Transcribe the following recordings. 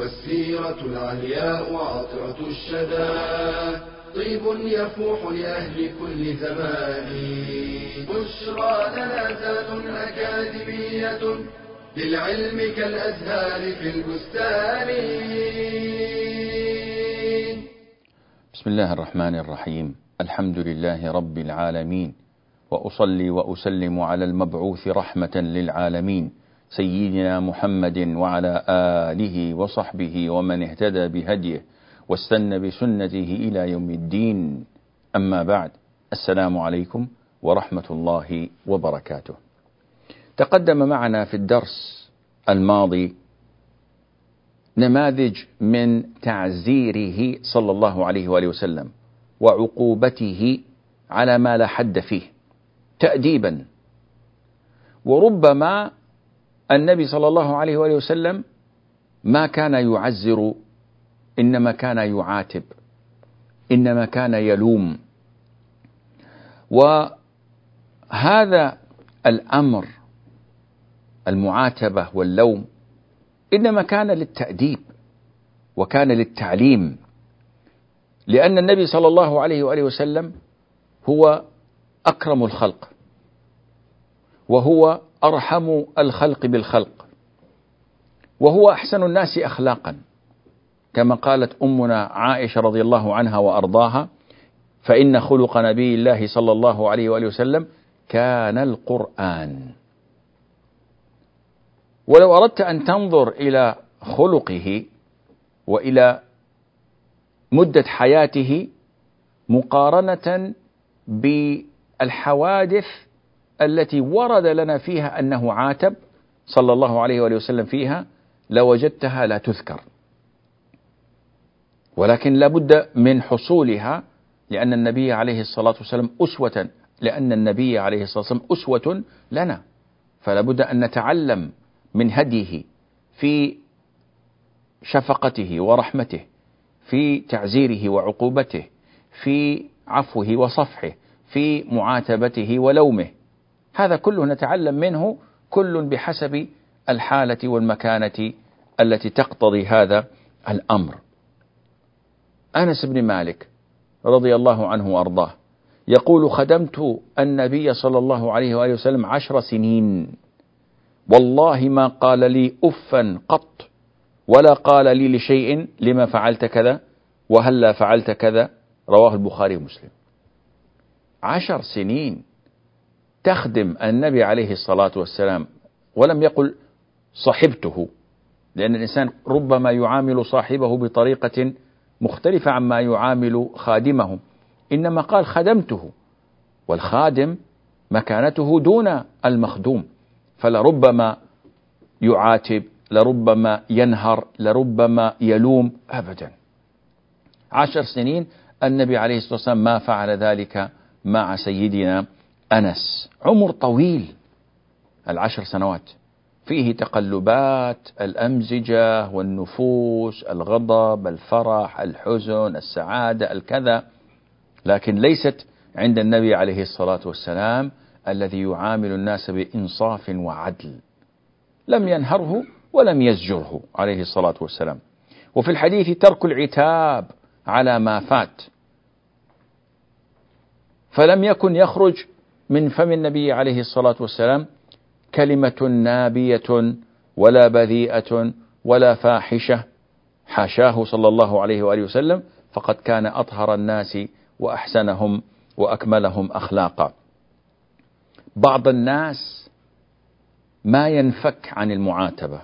والسيرة العلياء عطرة الشدى. طيب يفوح لأهل كل زمان. بشرى لنا أكاديمية للعلم كالأزهار في البستان. بسم الله الرحمن الرحيم. الحمد لله رب العالمين. وأصلي وأسلم على المبعوث رحمة للعالمين. سيدنا محمد وعلى آله وصحبه ومن اهتدى بهديه واستنى بسنته إلى يوم الدين. أما بعد السلام عليكم ورحمة الله وبركاته. تقدم معنا في الدرس الماضي نماذج من تعزيره صلى الله عليه وآله وسلم وعقوبته على ما لا حد فيه تأديبا. وربما النبي صلى الله عليه وآله وسلم ما كان يعزر إنما كان يعاتب إنما كان يلوم. وهذا الأمر المعاتبة واللوم إنما كان للتأديب وكان للتعليم لأن النبي صلى الله عليه وآله وسلم هو أكرم الخلق وهو أرحم الخلق بالخلق. وهو أحسن الناس أخلاقا. كما قالت أمنا عائشة رضي الله عنها وأرضاها فإن خلق نبي الله صلى الله عليه وآله وسلم كان القرآن. ولو أردت أن تنظر إلى خلقه وإلى مدة حياته مقارنة بالحوادث التي ورد لنا فيها أنه عاتب صلى الله عليه وآله وسلم فيها لوجدتها لا تذكر. ولكن لابد من حصولها لأن النبي عليه الصلاة والسلام أسوة لأن النبي عليه الصلاة والسلام أسوة لنا. فلا بد أن نتعلم من هديه في شفقته ورحمته في تعزيره وعقوبته في عفوه وصفحه في معاتبته ولومه. هذا كله نتعلم منه كل بحسب الحالة والمكانة التي تقتضي هذا الأمر. أنس بن مالك رضي الله عنه وأرضاه يقول خدمت النبي صلى الله عليه وآله وسلم عشر سنين. والله ما قال لي أفا قط ولا قال لي لشيء لما فعلت كذا وهلا فعلت كذا. رواه البخاري ومسلم. عشر سنين. تخدم النبي عليه الصلاة والسلام ولم يقل صحبته لأن الإنسان ربما يعامل صاحبه بطريقة مختلفة عما يعامل خادمه. إنما قال خدمته والخادم مكانته دون المخدوم فلربما يعاتب لربما ينهر لربما يلوم. أبدا. عشر سنين النبي عليه الصلاة والسلام ما فعل ذلك مع سيدنا أنس عمر طويل العشر سنوات. فيه تقلبات الأمزجة والنفوس الغضب الفرح الحزن السعادة الكذا. لكن ليست عند النبي عليه الصلاة والسلام الذي يعامل الناس بإنصاف وعدل. لم ينهره ولم يزجره عليه الصلاة والسلام. وفي الحديث ترك العتاب على ما فات. فلم يكن يخرج من فم النبي عليه الصلاة والسلام كلمة نابية ولا بذيئة ولا فاحشة حاشاه صلى الله عليه وآله وسلم فقد كان أطهر الناس وأحسنهم وأكملهم أخلاقا. بعض الناس ما ينفك عن المعاتبة.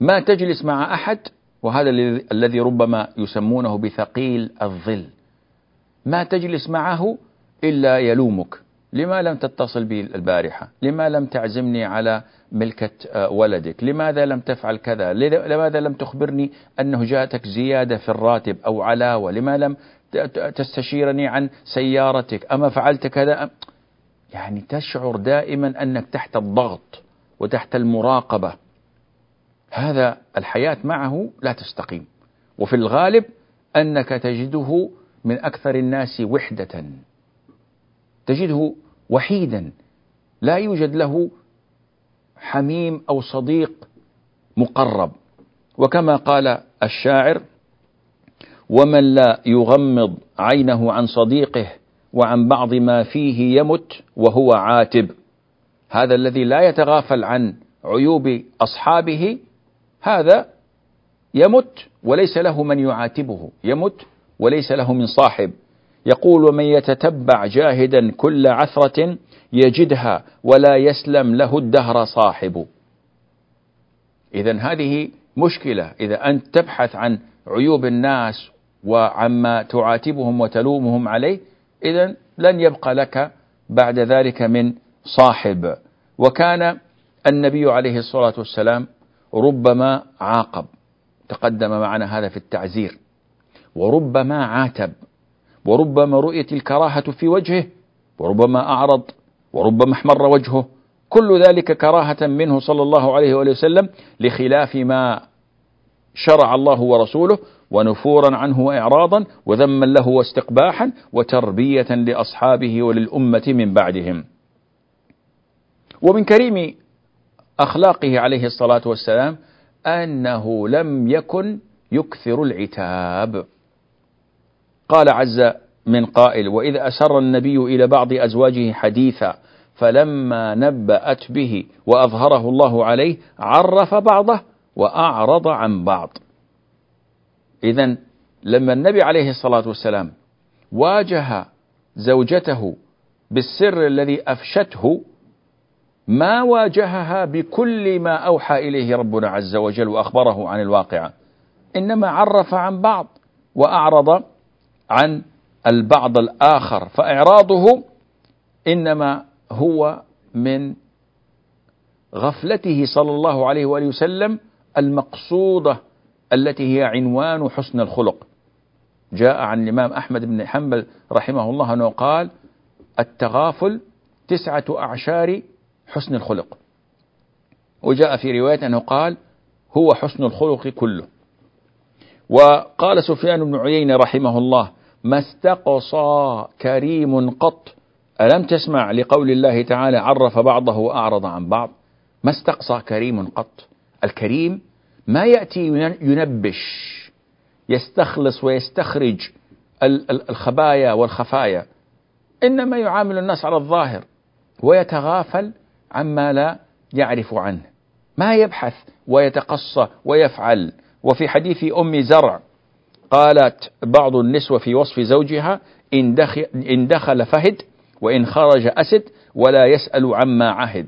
ما تجلس مع أحد وهذا الذي ربما يسمونه بثقيل الظل. ما تجلس معه إلا يلومك. لما لم تتصل بي البارحة؟ لما لم تعزمني على ملكة آه، ولدك؟ لماذا لم تفعل كذا؟ لماذا لم تخبرني أنه جاءتك زيادة في الراتب أو علاوة؟ لما لم تستشيرني عن سيارتك؟ أما فعلت كذا؟ يعني تشعر دائما أنك تحت الضغط وتحت المراقبة. هذا الحياة معه لا تستقيم. وفي الغالب أنك تجده من أكثر الناس وحدة. تجده وحيدا لا يوجد له حميم أو صديق مقرب. وكما قال الشاعر ومن لا يغمض عينه عن صديقه وعن بعض ما فيه يمت وهو عاتب. هذا الذي لا يتغافل عن عيوب أصحابه هذا يمت وليس له من يعاتبه. يمت وليس له من صاحب. يقول ومن يتتبع جاهدا كل عثرة يجدها ولا يسلم له الدهر صاحب. إذا هذه مشكلة. إذا أنت تبحث عن عيوب الناس وعما تعاتبهم وتلومهم عليه إذا لن يبقى لك بعد ذلك من صاحب. وكان النبي عليه الصلاة والسلام ربما عاقب تقدم معنا هذا في التعزير وربما عاتب. وربما رؤيت الكراهة في وجهه وربما أعرض وربما احمر وجهه. كل ذلك كراهة منه صلى الله عليه وآله وسلم لخلاف ما شرع الله ورسوله ونفورا عنه وإعراضا وذما له واستقباحا وتربية لأصحابه وللأمة من بعدهم. ومن كريم أخلاقه عليه الصلاة والسلام أنه لم يكن يكثر العتاب. قال عز من قائل وإذ أسر النبي إلى بعض أزواجه حديثا فلما نبأت به وأظهره الله عليه عرف بعضه وأعرض عن بعض. إذا لما النبي عليه الصلاة والسلام واجه زوجته بالسر الذي أفشته ما واجهها بكل ما أوحى إليه ربنا عز وجل وأخبره عن الواقعة إنما عرف عن بعض وأعرض عن البعض الآخر. فإعراضه إنما هو من غفلته صلى الله عليه وآله وسلم المقصودة التي هي عنوان حسن الخلق. جاء عن الإمام أحمد بن حنبل رحمه الله أنه قال التغافل تسعة أعشار حسن الخلق. وجاء في رواية أنه قال هو حسن الخلق كله. وقال سفيان بن عيينة رحمه الله ما استقصى كريم قط. ألم تسمع لقول الله تعالى عرف بعضه وأعرض عن بعض؟ ما استقصى كريم قط. الكريم ما يأتي ينبش يستخلص ويستخرج الخبايا والخفايا. إنما يعامل الناس على الظاهر ويتغافل عما لا يعرف عنه. ما يبحث ويتقصى ويفعل. وفي حديث أم زرع قالت بعض النسوة في وصف زوجها إن دخل, إن دخل فهد وإن خرج أسد ولا يسأل عما عهد.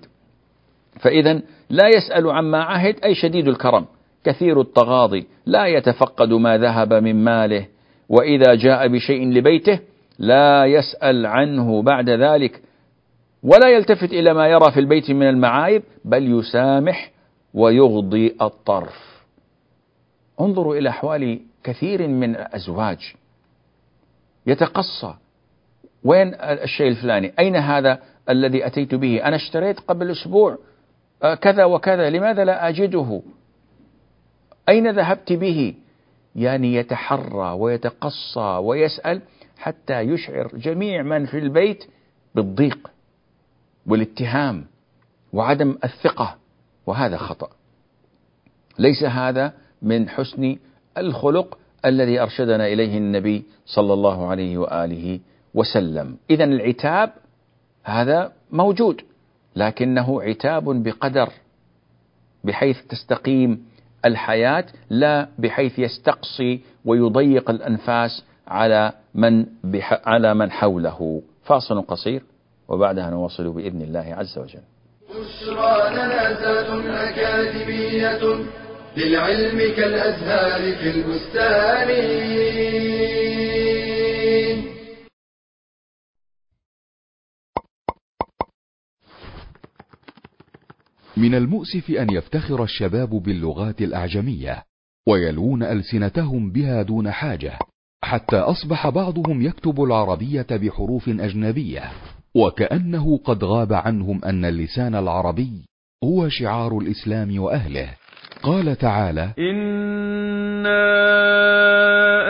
فإذا لا يسأل عما عهد أي شديد الكرم كثير التغاضي لا يتفقد ما ذهب من ماله. وإذا جاء بشيء لبيته لا يسأل عنه بعد ذلك ولا يلتفت إلى ما يرى في البيت من المعايب بل يسامح ويغضي الطرف. انظروا إلى أحوال كثير من الأزواج. يتقصى. وين الشيء الفلاني؟ أين هذا الذي أتيت به؟ أنا اشتريت قبل أسبوع آه، كذا وكذا لماذا لا أجده؟ أين ذهبت به؟ يعني يتحرى ويتقصى ويسأل حتى يشعر جميع من في البيت بالضيق والاتهام وعدم الثقة وهذا خطأ. ليس هذا من حسن الخلق الذي أرشدنا إليه النبي صلى الله عليه وآله وسلم. إذا العتاب هذا موجود لكنه عتاب بقدر بحيث تستقيم الحياة لا بحيث يستقصي ويضيق الأنفاس على من على من حوله. فاصل قصير وبعدها نواصل بإذن الله عز وجل. بشرى أكاديمية للعلم كالأزهار في البستان. من المؤسف أن يفتخر الشباب باللغات الأعجمية ويلون ألسنتهم بها دون حاجة حتى أصبح بعضهم يكتب العربية بحروف أجنبية وكأنه قد غاب عنهم أن اللسان العربي هو شعار الإسلام وأهله. قال تعالى إنا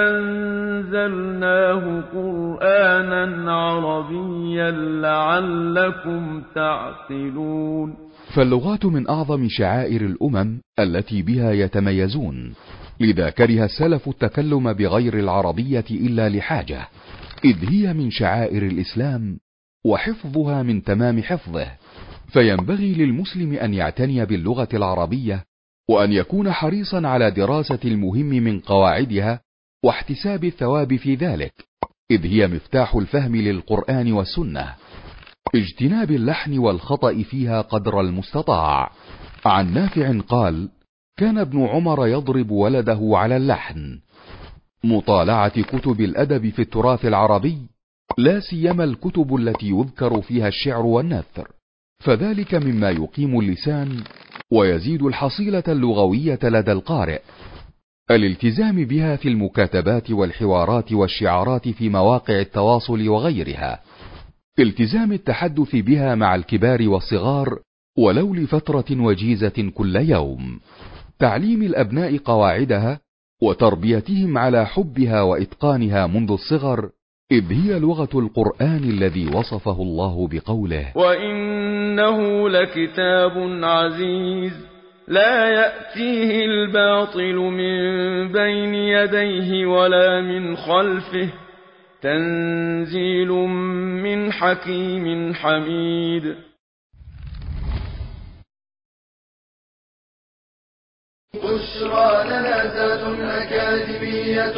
أنزلناه قرآنا عربيا لعلكم تعقلون فاللغات من أعظم شعائر الأمم التي بها يتميزون لذا كره السلف التكلم بغير العربية إلا لحاجة إذ هي من شعائر الإسلام وحفظها من تمام حفظه فينبغي للمسلم أن يعتني باللغة العربية وأن يكون حريصا على دراسة المهم من قواعدها واحتساب الثواب في ذلك إذ هي مفتاح الفهم للقرآن والسنة. اجتناب اللحن والخطأ فيها قدر المستطاع. عن نافع قال كان ابن عمر يضرب ولده على اللحن. مطالعة كتب الأدب في التراث العربي لا سيما الكتب التي يذكر فيها الشعر والنثر فذلك مما يقيم اللسان ويزيد الحصيلة اللغوية لدى القارئ. الالتزام بها في المكاتبات والحوارات والشعارات في مواقع التواصل وغيرها. التزام التحدث بها مع الكبار والصغار ولو لفترة وجيزة كل يوم. تعليم الأبناء قواعدها وتربيتهم على حبها وإتقانها منذ الصغر إذ هي لغة القرآن الذي وصفه الله بقوله وإنه لكتاب عزيز لا يأتيه الباطل من بين يديه ولا من خلفه تنزيل من حكيم حميد بشرى لنا ذات أكاديمية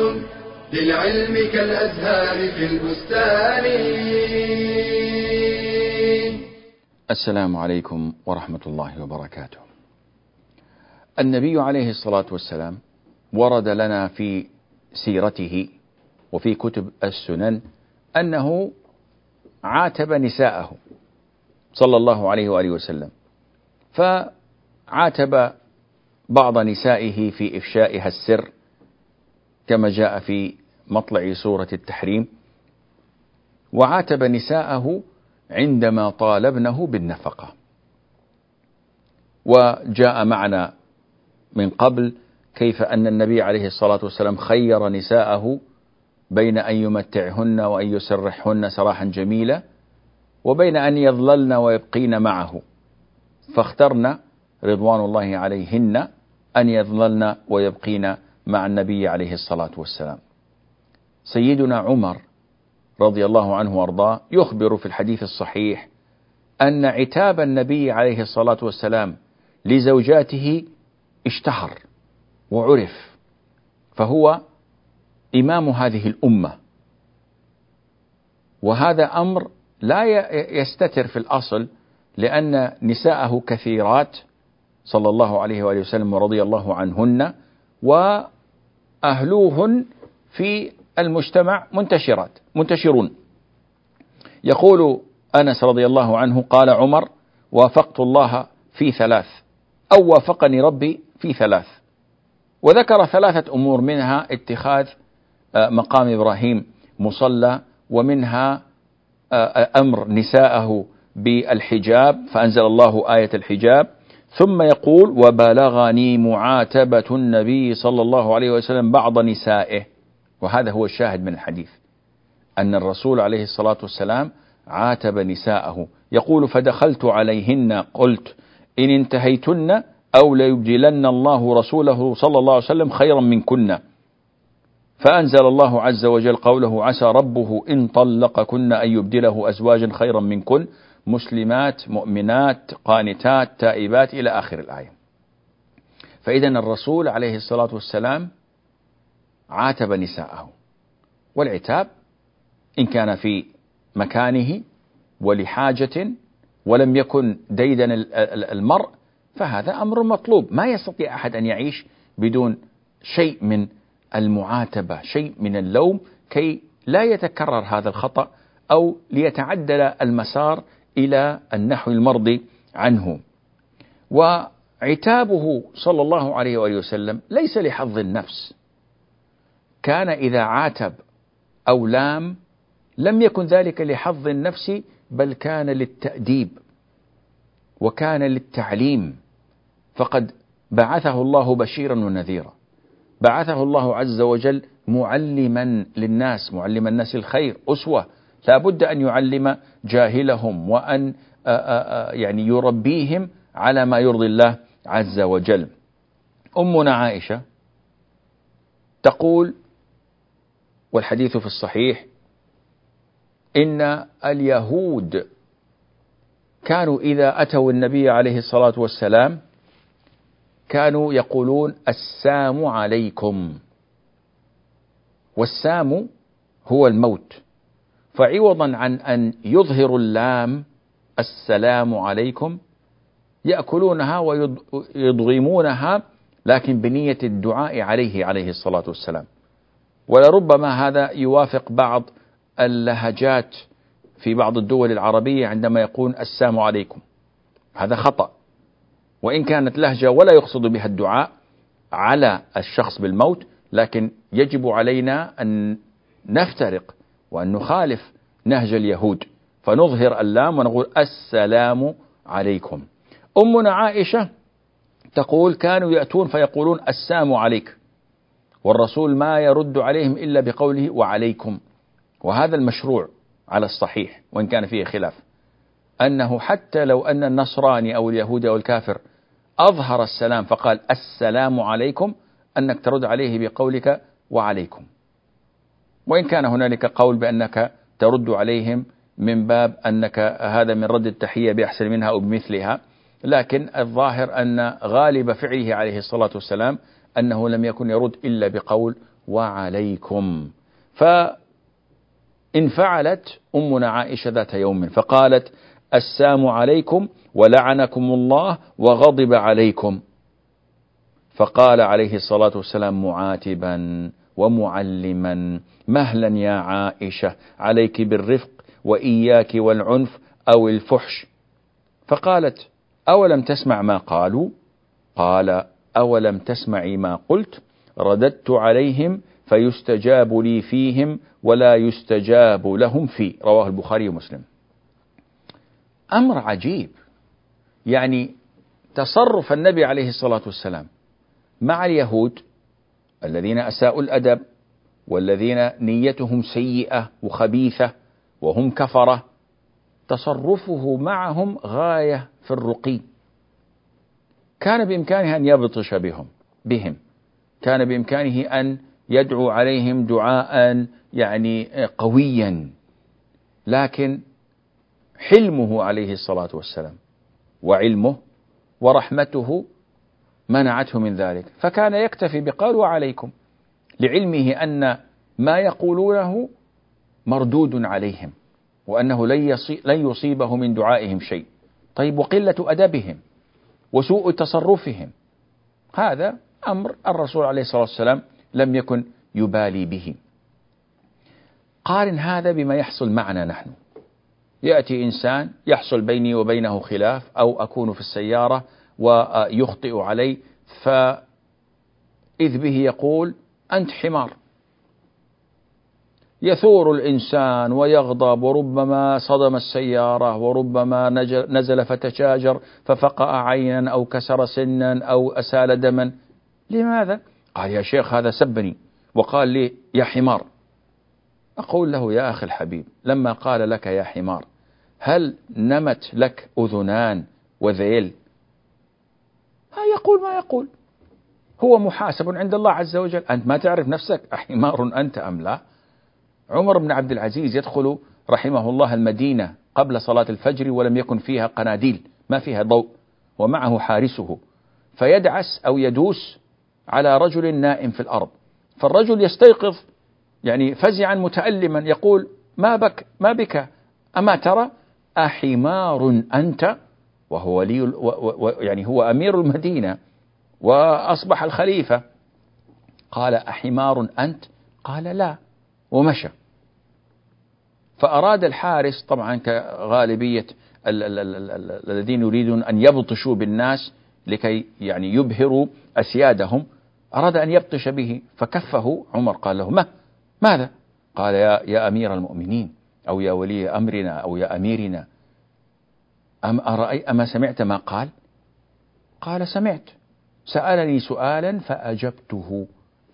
للعلم كالأزهار في البستان السلام عليكم ورحمة الله وبركاته. النبي عليه الصلاة والسلام ورد لنا في سيرته وفي كتب السنن أنه عاتب نساءه صلى الله عليه وآله وسلم فعاتب بعض نسائه في إفشائها السر كما جاء في مطلع سورة التحريم وعاتب نساءه عندما طالبنه بالنفقة. وجاء معنا من قبل كيف أن النبي عليه الصلاة والسلام خير نساءه بين أن يمتعهن وأن يسرحهن سراحا جميلا وبين أن يظللن ويبقين معه. فاخترن رضوان الله عليهن أن يظللن ويبقين مع النبي عليه الصلاة والسلام. سيدنا عمر رضي الله عنه وأرضاه يخبر في الحديث الصحيح أن عتاب النبي عليه الصلاة والسلام لزوجاته اشتهر وعرف فهو إمام هذه الأمة. وهذا أمر لا يستتر في الأصل لأن نساءه كثيرات صلى الله عليه وآله وسلم ورضي الله عنهن وأهلوهن في المجتمع منتشرات منتشرون. يقول أنس رضي الله عنه قال عمر وافقت الله في ثلاث أو وافقني ربي في ثلاث. وذكر ثلاثة أمور منها اتخاذ آه، مقام إبراهيم مصلى ومنها آه، أمر نساءه بالحجاب فأنزل الله آية الحجاب. ثم يقول وبلغني معاتبة النبي صلى الله عليه وسلم بعض نسائه. وهذا هو الشاهد من الحديث. أن الرسول عليه الصلاة والسلام عاتب نساءه. يقول فدخلت عليهن قلت إن انتهيتن أو ليبدلن الله رسوله صلى الله عليه وسلم خيرا منكن. فأنزل الله عز وجل قوله عسى ربه إن طلقكن أن يبدله أزواجا خيرا منكن. مسلمات مؤمنات قانتات تائبات إلى آخر الآية. فإذا الرسول عليه الصلاة والسلام عاتب نساءه والعتاب إن كان في مكانه ولحاجة ولم يكن ديدن المرء فهذا أمر مطلوب. ما يستطيع أحد أن يعيش بدون شيء من المعاتبة شيء من اللوم كي لا يتكرر هذا الخطأ أو ليتعدل المسار إلى النحو المرضي عنه. وعتابه صلى الله عليه وآله وسلم ليس لحظ النفس. كان إذا عاتب أو لام لم يكن ذلك لحظ النفس بل كان للتأديب وكان للتعليم. فقد بعثه الله بشيرا ونذيرا. بعثه الله عز وجل معلما للناس معلم الناس الخير أسوة لا بد أن يعلم جاهلهم وأن يعني يربيهم على ما يرضي الله عز وجل. أمنا عائشة تقول والحديث في الصحيح إن اليهود كانوا إذا أتوا النبي عليه الصلاة والسلام كانوا يقولون السام عليكم. والسام هو الموت. فعوضا عن أن يظهر اللام السلام عليكم يأكلونها ويضغمونها لكن بنية الدعاء عليه عليه الصلاة والسلام. ولربما هذا يوافق بعض اللهجات في بعض الدول العربية عندما يقول السلام عليكم. هذا خطأ. وإن كانت لهجة ولا يقصد بها الدعاء على الشخص بالموت لكن يجب علينا أن نفترق وأن نخالف نهج اليهود. فنظهر اللام ونقول السلام عليكم. أمنا عائشة تقول كانوا يأتون فيقولون السام عليك. والرسول ما يرد عليهم إلا بقوله وعليكم. وهذا المشروع على الصحيح وإن كان فيه خلاف. أنه حتى لو أن النصراني أو اليهودي أو الكافر أظهر السلام فقال السلام عليكم أنك ترد عليه بقولك وعليكم. وإن كان هنالك قول بأنك ترد عليهم من باب أنك هذا من رد التحية بأحسن منها أو بمثلها لكن الظاهر أن غالب فعله عليه الصلاة والسلام أنه لم يكن يرد إلا بقول وعليكم فإن فعلت أمنا عائشة ذات يوم فقالت السام عليكم ولعنكم الله وغضب عليكم فقال عليه الصلاة والسلام معاتبا. ومعلما. مهلا يا عائشة عليك بالرفق وإياك والعنف أو الفحش. فقالت أولم تسمع ما قالوا؟ قال أولم تسمعي ما قلت؟ رددت عليهم فيستجاب لي فيهم ولا يستجاب لهم في. رواه البخاري ومسلم. أمر عجيب. يعني تصرف النبي عليه الصلاة والسلام مع اليهود الذين أساءوا الأدب والذين نيتهم سيئة وخبيثة وهم كفرة تصرفه معهم غاية في الرقي. كان بإمكانه أن يبطش بهم بهم. كان بإمكانه أن يدعو عليهم دعاء يعني قويا. لكن حلمه عليه الصلاة والسلام وعلمه ورحمته منعته من ذلك. فكان يكتفي بقال وعليكم لعلمه أن ما يقولونه مردود عليهم وأنه لن يصيبه من دعائهم شيء. طيب وقلة أدبهم وسوء تصرفهم هذا أمر الرسول عليه الصلاة والسلام لم يكن يبالي به. قارن هذا بما يحصل معنا نحن. يأتي إنسان يحصل بيني وبينه خلاف أو أكون في السيارة ويخطئ علي فإذ به يقول أنت حمار. يثور الإنسان ويغضب وربما صدم السيارة وربما نزل فتشاجر ففقأ عينا أو كسر سنا أو أسال دما. لماذا؟ قال يا شيخ هذا سبني. وقال لي يا حمار. أقول له يا أخي الحبيب لما قال لك يا حمار هل نمت لك أذنان وذيل يقول ما يقول. هو محاسب عند الله عز وجل. أنت ما تعرف نفسك أحمار أنت أم لا؟ عمر بن عبد العزيز يدخل رحمه الله المدينة قبل صلاة الفجر ولم يكن فيها قناديل ما فيها ضوء ومعه حارسه فيدعس أو يدوس على رجل نائم في الأرض. فالرجل يستيقظ يعني فزعا متألما يقول ما بك؟ ما بك؟ أما ترى أحمار أنت وهو ولي يعني هو أمير المدينة وأصبح الخليفة. قال أحمار أنت؟ قال لا. ومشى. فأراد الحارس طبعا كغالبية الذين يريدون أن يبطشوا بالناس لكي يعني يبهروا أسيادهم أراد أن يبطش به فكفه عمر. قال له ما؟ ماذا؟ قال يا, يا أمير المؤمنين أو يا ولي أمرنا أو يا أميرنا. أم أرأي أما سمعت ما قال؟ قال سمعت. سألني سؤالا فأجبته.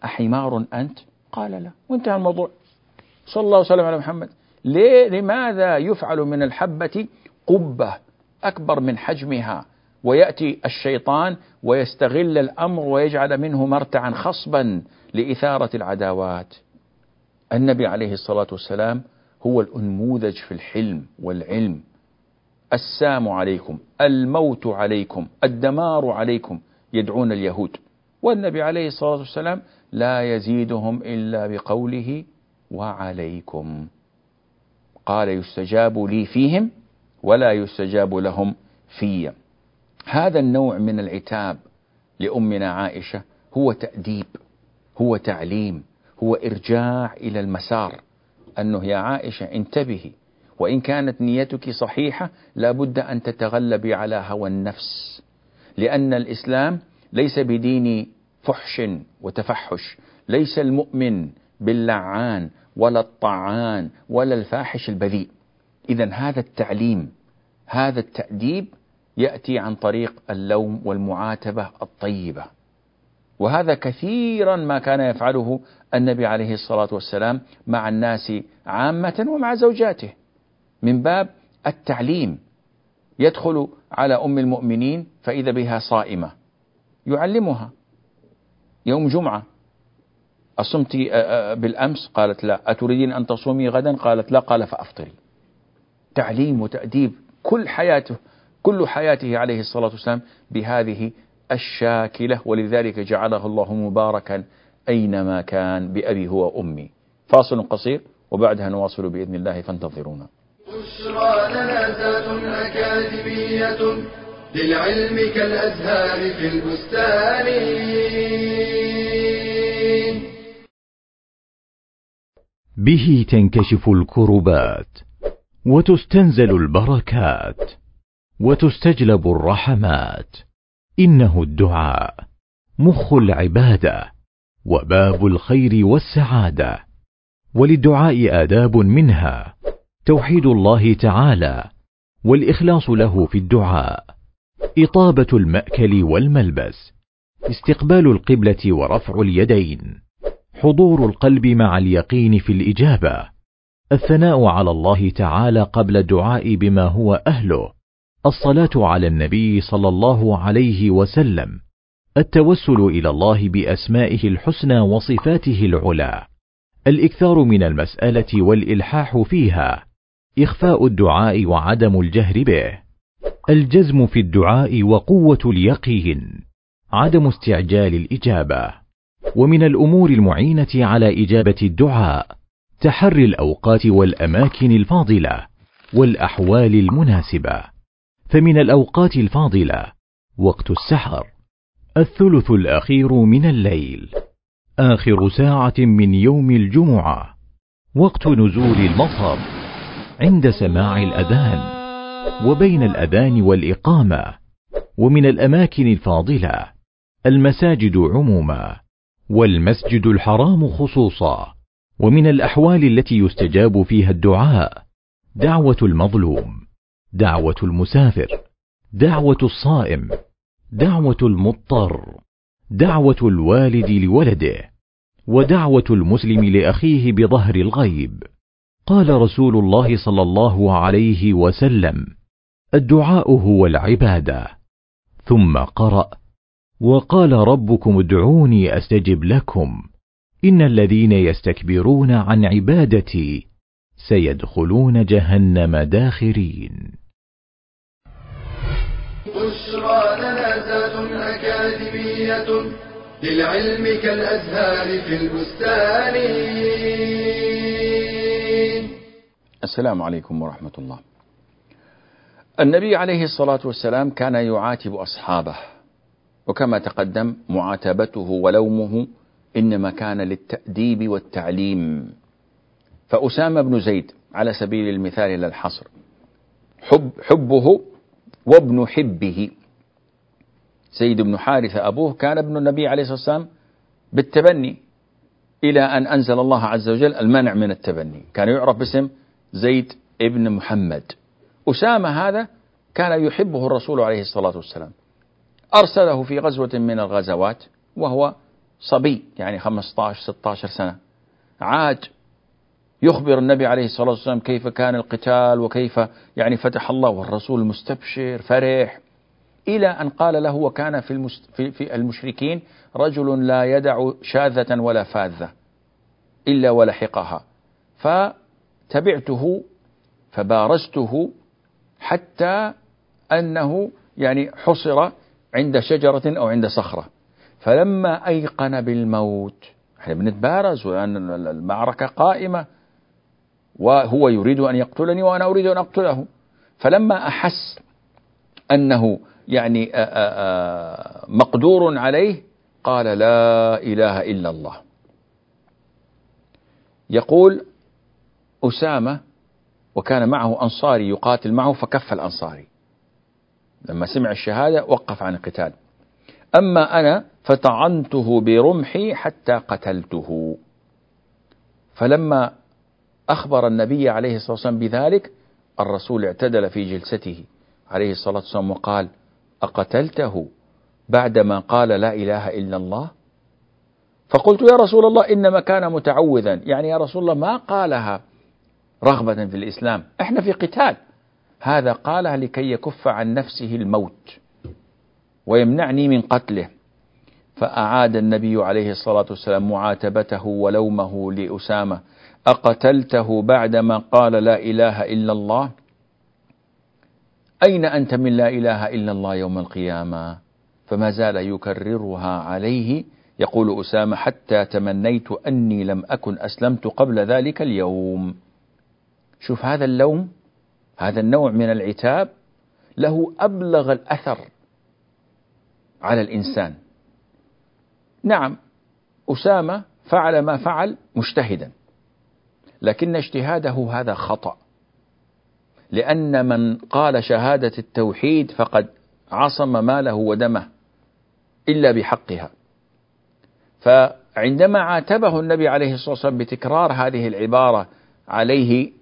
أحمار أنت؟ قال لا. وانتهى الموضوع. صلى الله وسلم على محمد. ليه؟ لماذا يفعل من الحبة قبة أكبر من حجمها؟ ويأتي الشيطان ويستغل الأمر ويجعل منه مرتعا خصبا لإثارة العداوات. النبي عليه الصلاة والسلام هو الأنموذج في الحلم والعلم. السام عليكم الموت عليكم الدمار عليكم يدعون اليهود. والنبي عليه الصلاة والسلام لا يزيدهم إلا بقوله وعليكم. قال يستجاب لي فيهم ولا يستجاب لهم في هذا النوع من العتاب لأمنا عائشة هو تأديب هو تعليم هو إرجاع إلى المسار. أنه يا عائشة انتبهي وإن كانت نيتك صحيحة لابد أن تتغلبي على هوى النفس. لأن الإسلام ليس بدين فحش وتفحش. ليس المؤمن باللعان ولا الطعان ولا الفاحش البذيء. إذا هذا التعليم هذا التأديب يأتي عن طريق اللوم والمعاتبة الطيبة. وهذا كثيرا ما كان يفعله النبي عليه الصلاة والسلام مع الناس عامة ومع زوجاته. من باب التعليم. يدخل على أم المؤمنين فإذا بها صائمة. يعلمها. يوم جمعة. أصمت بالأمس؟ قالت لا. أتريدين أن تصومي غدا؟ قالت لا. قال فأفطري. تعليم وتأديب. كل حياته كل حياته عليه الصلاة والسلام بهذه الشاكلة. ولذلك جعله الله مباركا أينما كان بأبي هو وأمي. فاصل قصير وبعدها نواصل بإذن الله فانتظرونا. بشرى لنا أكاديمية للعلم كالأزهار في البستان. به تنكشف الكربات وتستنزل البركات وتستجلب الرحمات. إنه الدعاء مخ العبادة وباب الخير والسعادة. وللدعاء آداب منها. توحيد الله تعالى والإخلاص له في الدعاء. إطابة المأكل والملبس استقبال القبلة ورفع اليدين حضور القلب مع اليقين في الإجابة. الثناء على الله تعالى قبل الدعاء بما هو أهله. الصلاة على النبي صلى الله عليه وسلم. التوسل إلى الله بأسمائه الحسنى وصفاته العلى. الإكثار من المسألة والإلحاح فيها. إخفاء الدعاء وعدم الجهر به. الجزم في الدعاء وقوة اليقين. عدم استعجال الإجابة. ومن الأمور المعينة على إجابة الدعاء تحري الأوقات والأماكن الفاضلة والأحوال المناسبة. فمن الأوقات الفاضلة وقت السحر. الثلث الأخير من الليل. آخر ساعة من يوم الجمعة. وقت نزول المطر. عند سماع الأذان وبين الأذان والإقامة ومن الأماكن الفاضلة المساجد عموما والمسجد الحرام خصوصا ومن الأحوال التي يستجاب فيها الدعاء دعوة المظلوم دعوة المسافر دعوة الصائم دعوة المضطر دعوة الوالد لولده ودعوة المسلم لأخيه بظهر الغيب. قال رسول الله صلى الله عليه وسلم الدعاء هو العبادة. ثم قرأ وقال ربكم ادعوني أستجب لكم. إن الذين يستكبرون عن عبادتي سيدخلون جهنم داخرين. بشرى لنا أكاديمية للعلم كالأزهار في البستان. السلام عليكم ورحمة الله. النبي عليه الصلاة والسلام كان يعاتب أصحابه وكما تقدم معاتبته ولومه إنما كان للتأديب والتعليم. فأسامة بن زيد على سبيل المثال لا الحصر حب حبه وابن حبه. سيد بن حارثة أبوه كان ابن النبي عليه الصلاة والسلام بالتبني إلى أن أنزل الله عز وجل المنع من التبني. كان يعرف باسم زيد ابن محمد. أسامة هذا كان يحبه الرسول عليه الصلاة والسلام. أرسله في غزوة من الغزوات وهو صبي يعني 15 16 سنة. عاد يخبر النبي عليه الصلاة والسلام كيف كان القتال وكيف يعني فتح الله والرسول مستبشر فرح. إلى أن قال له وكان في, المست في, في المشركين رجل لا يدع شاذة ولا فاذة إلا ولحقها. فتبعته فبارزته حتى أنه يعني حصر عند شجرة أو عند صخرة. فلما أيقن بالموت إحنا بنتبارز وأن المعركة قائمة وهو يريد أن يقتلني وأنا أريد أن أقتله. فلما أحس أنه يعني مقدور عليه قال لا إله إلا الله. يقول أسامة وكان معه أنصاري يقاتل معه فكف الأنصاري. لما سمع الشهادة وقف عن القتال. أما أنا فطعنته برمحي حتى قتلته. فلما أخبر النبي عليه الصلاة والسلام بذلك الرسول اعتدل في جلسته عليه الصلاة والسلام وقال أقتلته بعدما قال لا إله إلا الله؟ فقلت يا رسول الله إنما كان متعوذا. يعني يا رسول الله ما قالها رغبة في الإسلام. إحنا في قتال. هذا قالها لكي يكف عن نفسه الموت ويمنعني من قتله. فأعاد النبي عليه الصلاة والسلام معاتبته ولومه لأسامة. أقتلته بعدما قال لا إله إلا الله؟ أين أنت من لا إله إلا الله يوم القيامة؟ فما زال يكررها عليه. يقول أسامة حتى تمنيت أني لم أكن أسلمت قبل ذلك اليوم. شوف هذا اللوم هذا النوع من العتاب له أبلغ الأثر على الإنسان. نعم أسامة فعل ما فعل مجتهدا لكن اجتهاده هذا خطأ لأن من قال شهادة التوحيد فقد عصم ماله ودمه إلا بحقها. فعندما عاتبه النبي عليه الصلاة والسلام بتكرار هذه العبارة عليه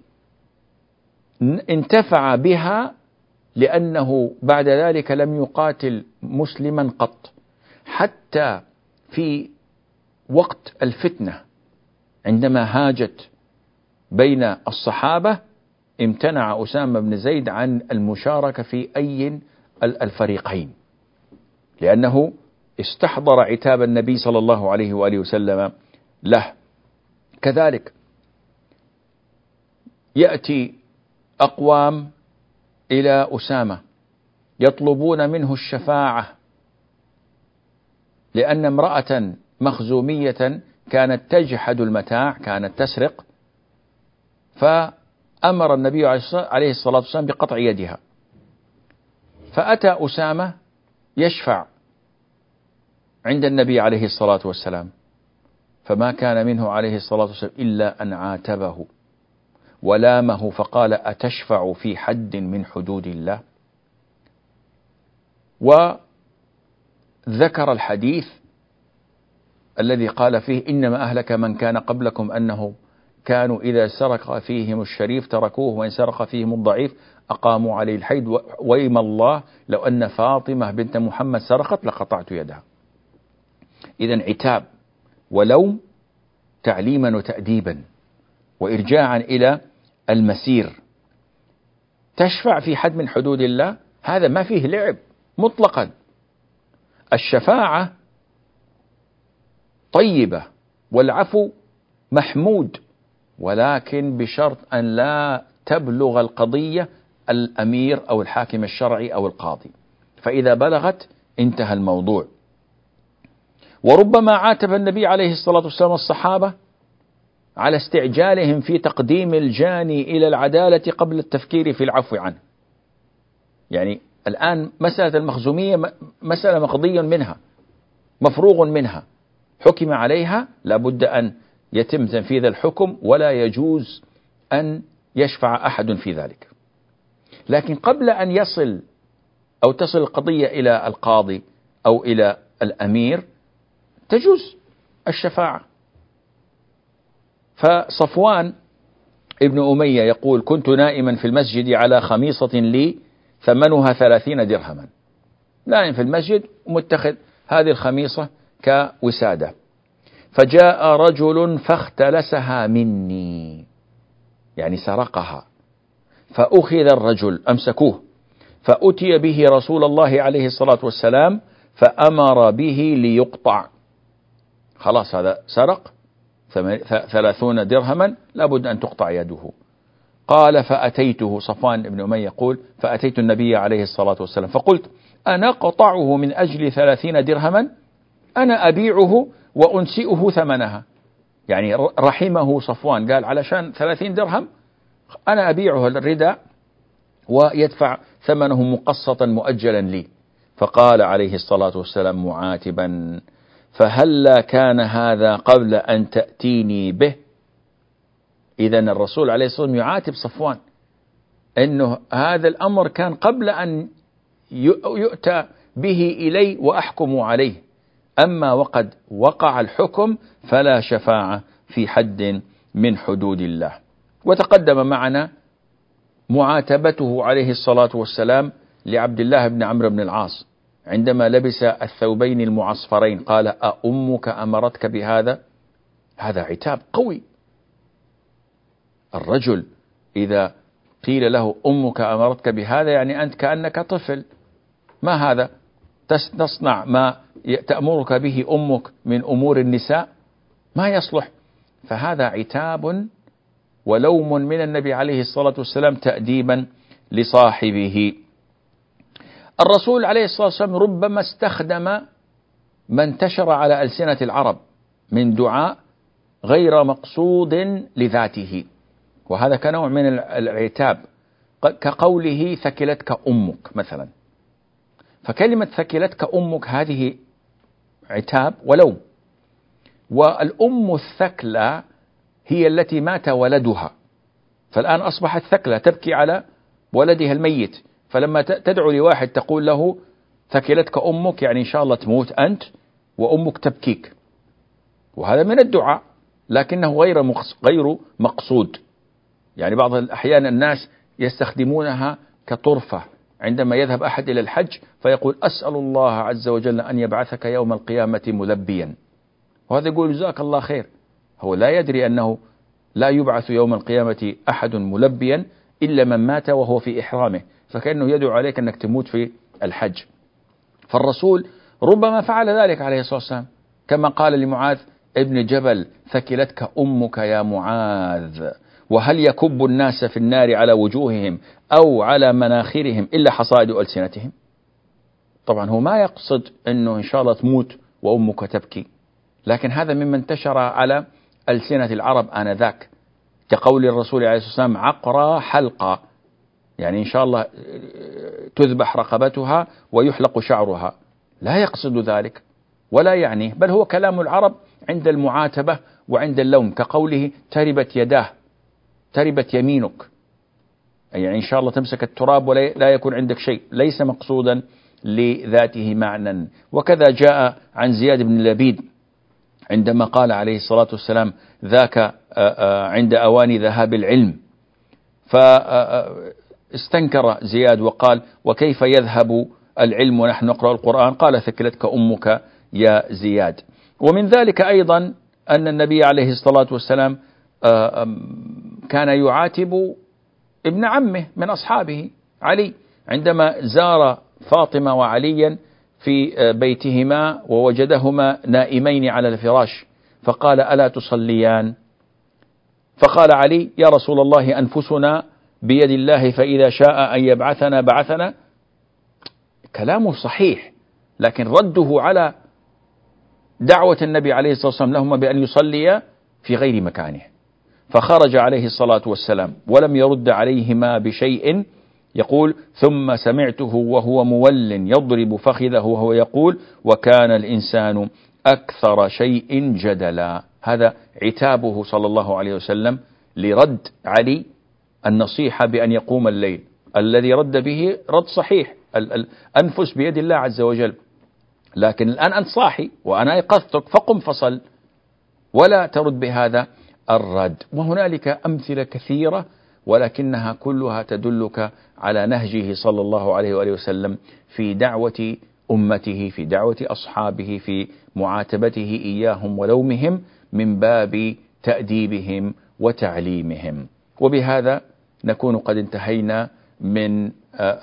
انتفع بها لأنه بعد ذلك لم يقاتل مسلما قط. حتى في وقت الفتنة عندما هاجت بين الصحابة امتنع أسامة بن زيد عن المشاركة في أي الفريقين. لأنه استحضر عتاب النبي صلى الله عليه وآله وسلم له. كذلك يأتي أقوام إلى أسامة يطلبون منه الشفاعة لأن امرأة مخزومية كانت تجحد المتاع كانت تسرق فأمر النبي عليه الصلاة والسلام بقطع يدها. فأتى أسامة يشفع عند النبي عليه الصلاة والسلام فما كان منه عليه الصلاة والسلام إلا أن عاتبه. ولامه فقال أتشفع في حد من حدود الله؟ وذكر الحديث الذي قال فيه إنما أهلك من كان قبلكم أنه كانوا إذا سرق فيهم الشريف تركوه وإن سرق فيهم الضعيف أقاموا عليه الحيد ويم الله لو أن فاطمة بنت محمد سرقت لقطعت يدها. إذا عتاب ولوم تعليما وتأديبا وإرجاعا إلى المسير. تشفع في حد من حدود الله هذا ما فيه لعب مطلقا. الشفاعة طيبة والعفو محمود ولكن بشرط أن لا تبلغ القضية الأمير أو الحاكم الشرعي أو القاضي. فإذا بلغت انتهى الموضوع. وربما عاتب النبي عليه الصلاة والسلام الصحابة على استعجالهم في تقديم الجاني إلى العدالة قبل التفكير في العفو عنه. يعني الآن مسألة المخزومية مسألة مقضي منها مفروغ منها حكم عليها لابد أن يتم تنفيذ الحكم ولا يجوز أن يشفع أحد في ذلك. لكن قبل أن يصل أو تصل القضية إلى القاضي أو إلى الأمير تجوز الشفاعة. فصفوان ابن أمية يقول كنت نائما في المسجد على خميصة لي ثمنها ثلاثين درهما. نائم في المسجد ومتخذ هذه الخميصة كوسادة. فجاء رجل فاختلسها مني يعني سرقها. فأخذ الرجل أمسكوه. فأتي به رسول الله عليه الصلاة والسلام فأمر به ليقطع. خلاص هذا سرق. ثلاثون درهما لابد أن تقطع يده. قال فأتيته. صفوان بن أمية يقول فأتيت النبي عليه الصلاة والسلام. فقلت أنا قطعه من أجل ثلاثين درهما؟ أنا أبيعه وأنسئه ثمنها. يعني رحمه صفوان. قال علشان ثلاثين درهم أنا أبيعه الرداء ويدفع ثمنه مقسطا مؤجلا لي. فقال عليه الصلاة والسلام معاتبا. فهلا كان هذا قبل أن تأتيني به. إذا الرسول عليه الصلاة والسلام يعاتب صفوان. أنه هذا الأمر كان قبل أن يؤتى به إلي وأحكم عليه. أما وقد وقع الحكم فلا شفاعة في حد من حدود الله. وتقدم معنا معاتبته عليه الصلاة والسلام لعبد الله بن عمرو بن العاص. عندما لبس الثوبين المعصفرين قال أأمك أمرتك بهذا؟ هذا عتاب قوي. الرجل إذا قيل له أمك أمرتك بهذا؟ يعني أنت كأنك طفل. ما هذا؟ تصنع ما تأمرك به أمك من أمور النساء؟ ما يصلح. فهذا عتاب ولوم من النبي عليه الصلاة والسلام تأديبا لصاحبه. الرسول عليه الصلاة والسلام ربما استخدم ما انتشر على ألسنة العرب من دعاء غير مقصود لذاته. وهذا كنوع من العتاب. كقوله ثكلتك أمك مثلا. فكلمة ثكلتك أمك هذه عتاب ولوم. والأم الثكلى هي التي مات ولدها. فالآن أصبحت ثكلى تبكي على ولدها الميت. فلما تدعو لواحد تقول له ثكلتك أمك يعني إن شاء الله تموت أنت وأمك تبكيك. وهذا من الدعاء لكنه غير غير مقصود. يعني بعض الأحيان الناس يستخدمونها كطرفة. عندما يذهب أحد إلى الحج فيقول أسأل الله عز وجل أن يبعثك يوم القيامة ملبيا. وهذا يقول جزاك الله خير. هو لا يدري أنه لا يبعث يوم القيامة أحد ملبيا إلا من مات وهو في إحرامه. فكأنه يدعو عليك أنك تموت في الحج. فالرسول ربما فعل ذلك عليه الصلاة والسلام. كما قال لمعاذ ابن جبل ثكلتك أمك يا معاذ. وهل يكب الناس في النار على وجوههم أو على مناخرهم إلا حصائد ألسنتهم؟ طبعا هو ما يقصد أنه إن شاء الله تموت وأمك تبكي. لكن هذا مما انتشر على ألسنة العرب آنذاك. كقول الرسول عليه الصلاة والسلام عقرى حلقة يعني إن شاء الله تذبح رقبتها ويحلق شعرها. لا يقصد ذلك ولا يعنيه بل هو كلام العرب عند المعاتبة وعند اللوم كقوله تربت يداه تربت يمينك. يعني إن شاء الله تمسك التراب ولا لا يكون عندك شيء. ليس مقصودا لذاته معنى. وكذا جاء عن زياد بن لبيد عندما قال عليه الصلاة والسلام ذاك عند أوان ذهاب العلم. فاستنكر زياد وقال وكيف يذهب العلم ونحن نقرأ القرآن؟ قال ثكلتك أمك يا زياد. ومن ذلك أيضا أن النبي عليه الصلاة والسلام كان يعاتب ابن عمه من أصحابه علي. عندما زار فاطمة وعليا في بيتهما ووجدهما نائمين على الفراش فقال ألا تصليان؟ فقال علي يا رسول الله أنفسنا بيد الله فإذا شاء أن يبعثنا بعثنا. كلامه صحيح لكن رده على دعوة النبي عليه الصلاة والسلام لهما بأن يصليا في غير مكانه. فخرج عليه الصلاة والسلام ولم يرد عليهما بشيء. يقول ثم سمعته وهو مول يضرب فخذه وهو يقول وكان الإنسان أكثر شيء جدلا. هذا عتابه صلى الله عليه وسلم لرد علي النصيحة بأن يقوم الليل. الذي رد به رد صحيح. الأنفس بيد الله عز وجل. لكن الآن أنت صاحي وأنا أيقظتك فقم فصل. ولا ترد بهذا الرد. وهنالك أمثلة كثيرة ولكنها كلها تدلك على نهجه صلى الله عليه وآله وسلم في دعوة أمته في دعوة أصحابه في معاتبته إياهم ولومهم من باب تأديبهم وتعليمهم. وبهذا نكون قد انتهينا من آآ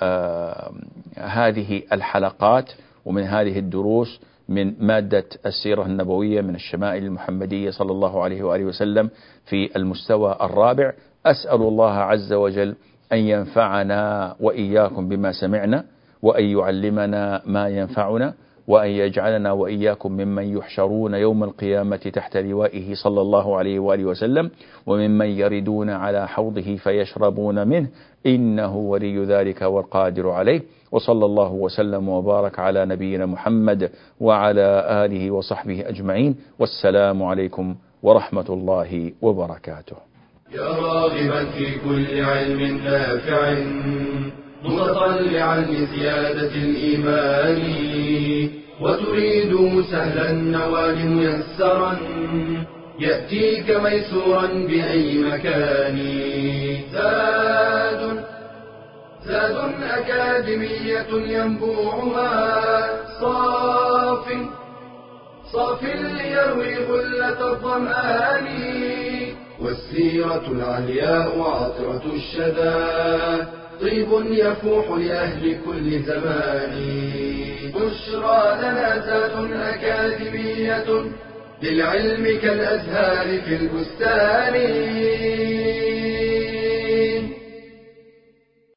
آآ هذه الحلقات ومن هذه الدروس من مادة السيرة النبوية من الشمائل المحمدية صلى الله عليه وآله وسلم في المستوى الرابع. أسأل الله عز وجل أن ينفعنا وإياكم بما سمعنا وأن يعلمنا ما ينفعنا. وأن يجعلنا وإياكم ممن يحشرون يوم القيامة تحت لوائه صلى الله عليه وآله وسلم وممن يردون على حوضه فيشربون منه. إنه ولي ذلك والقادر عليه. وصلى الله وسلم وبارك على نبينا محمد وعلى آله وصحبه أجمعين. والسلام عليكم ورحمة الله وبركاته. يا راغبا في كل علم نافع. متطلعا لزيادة الإيمان وتريد سهلا النوال ميسرا يأتيك ميسورا بأي مكان. زاد زاد أكاديمية ينبوعها صاف صاف ليروي غلة الظمآن والسيرة العلياء عطرة الشدى طيب يفوح لأهل كل زمان. بشرى لنا ذات أكاديمية للعلم كالأزهار في البستان.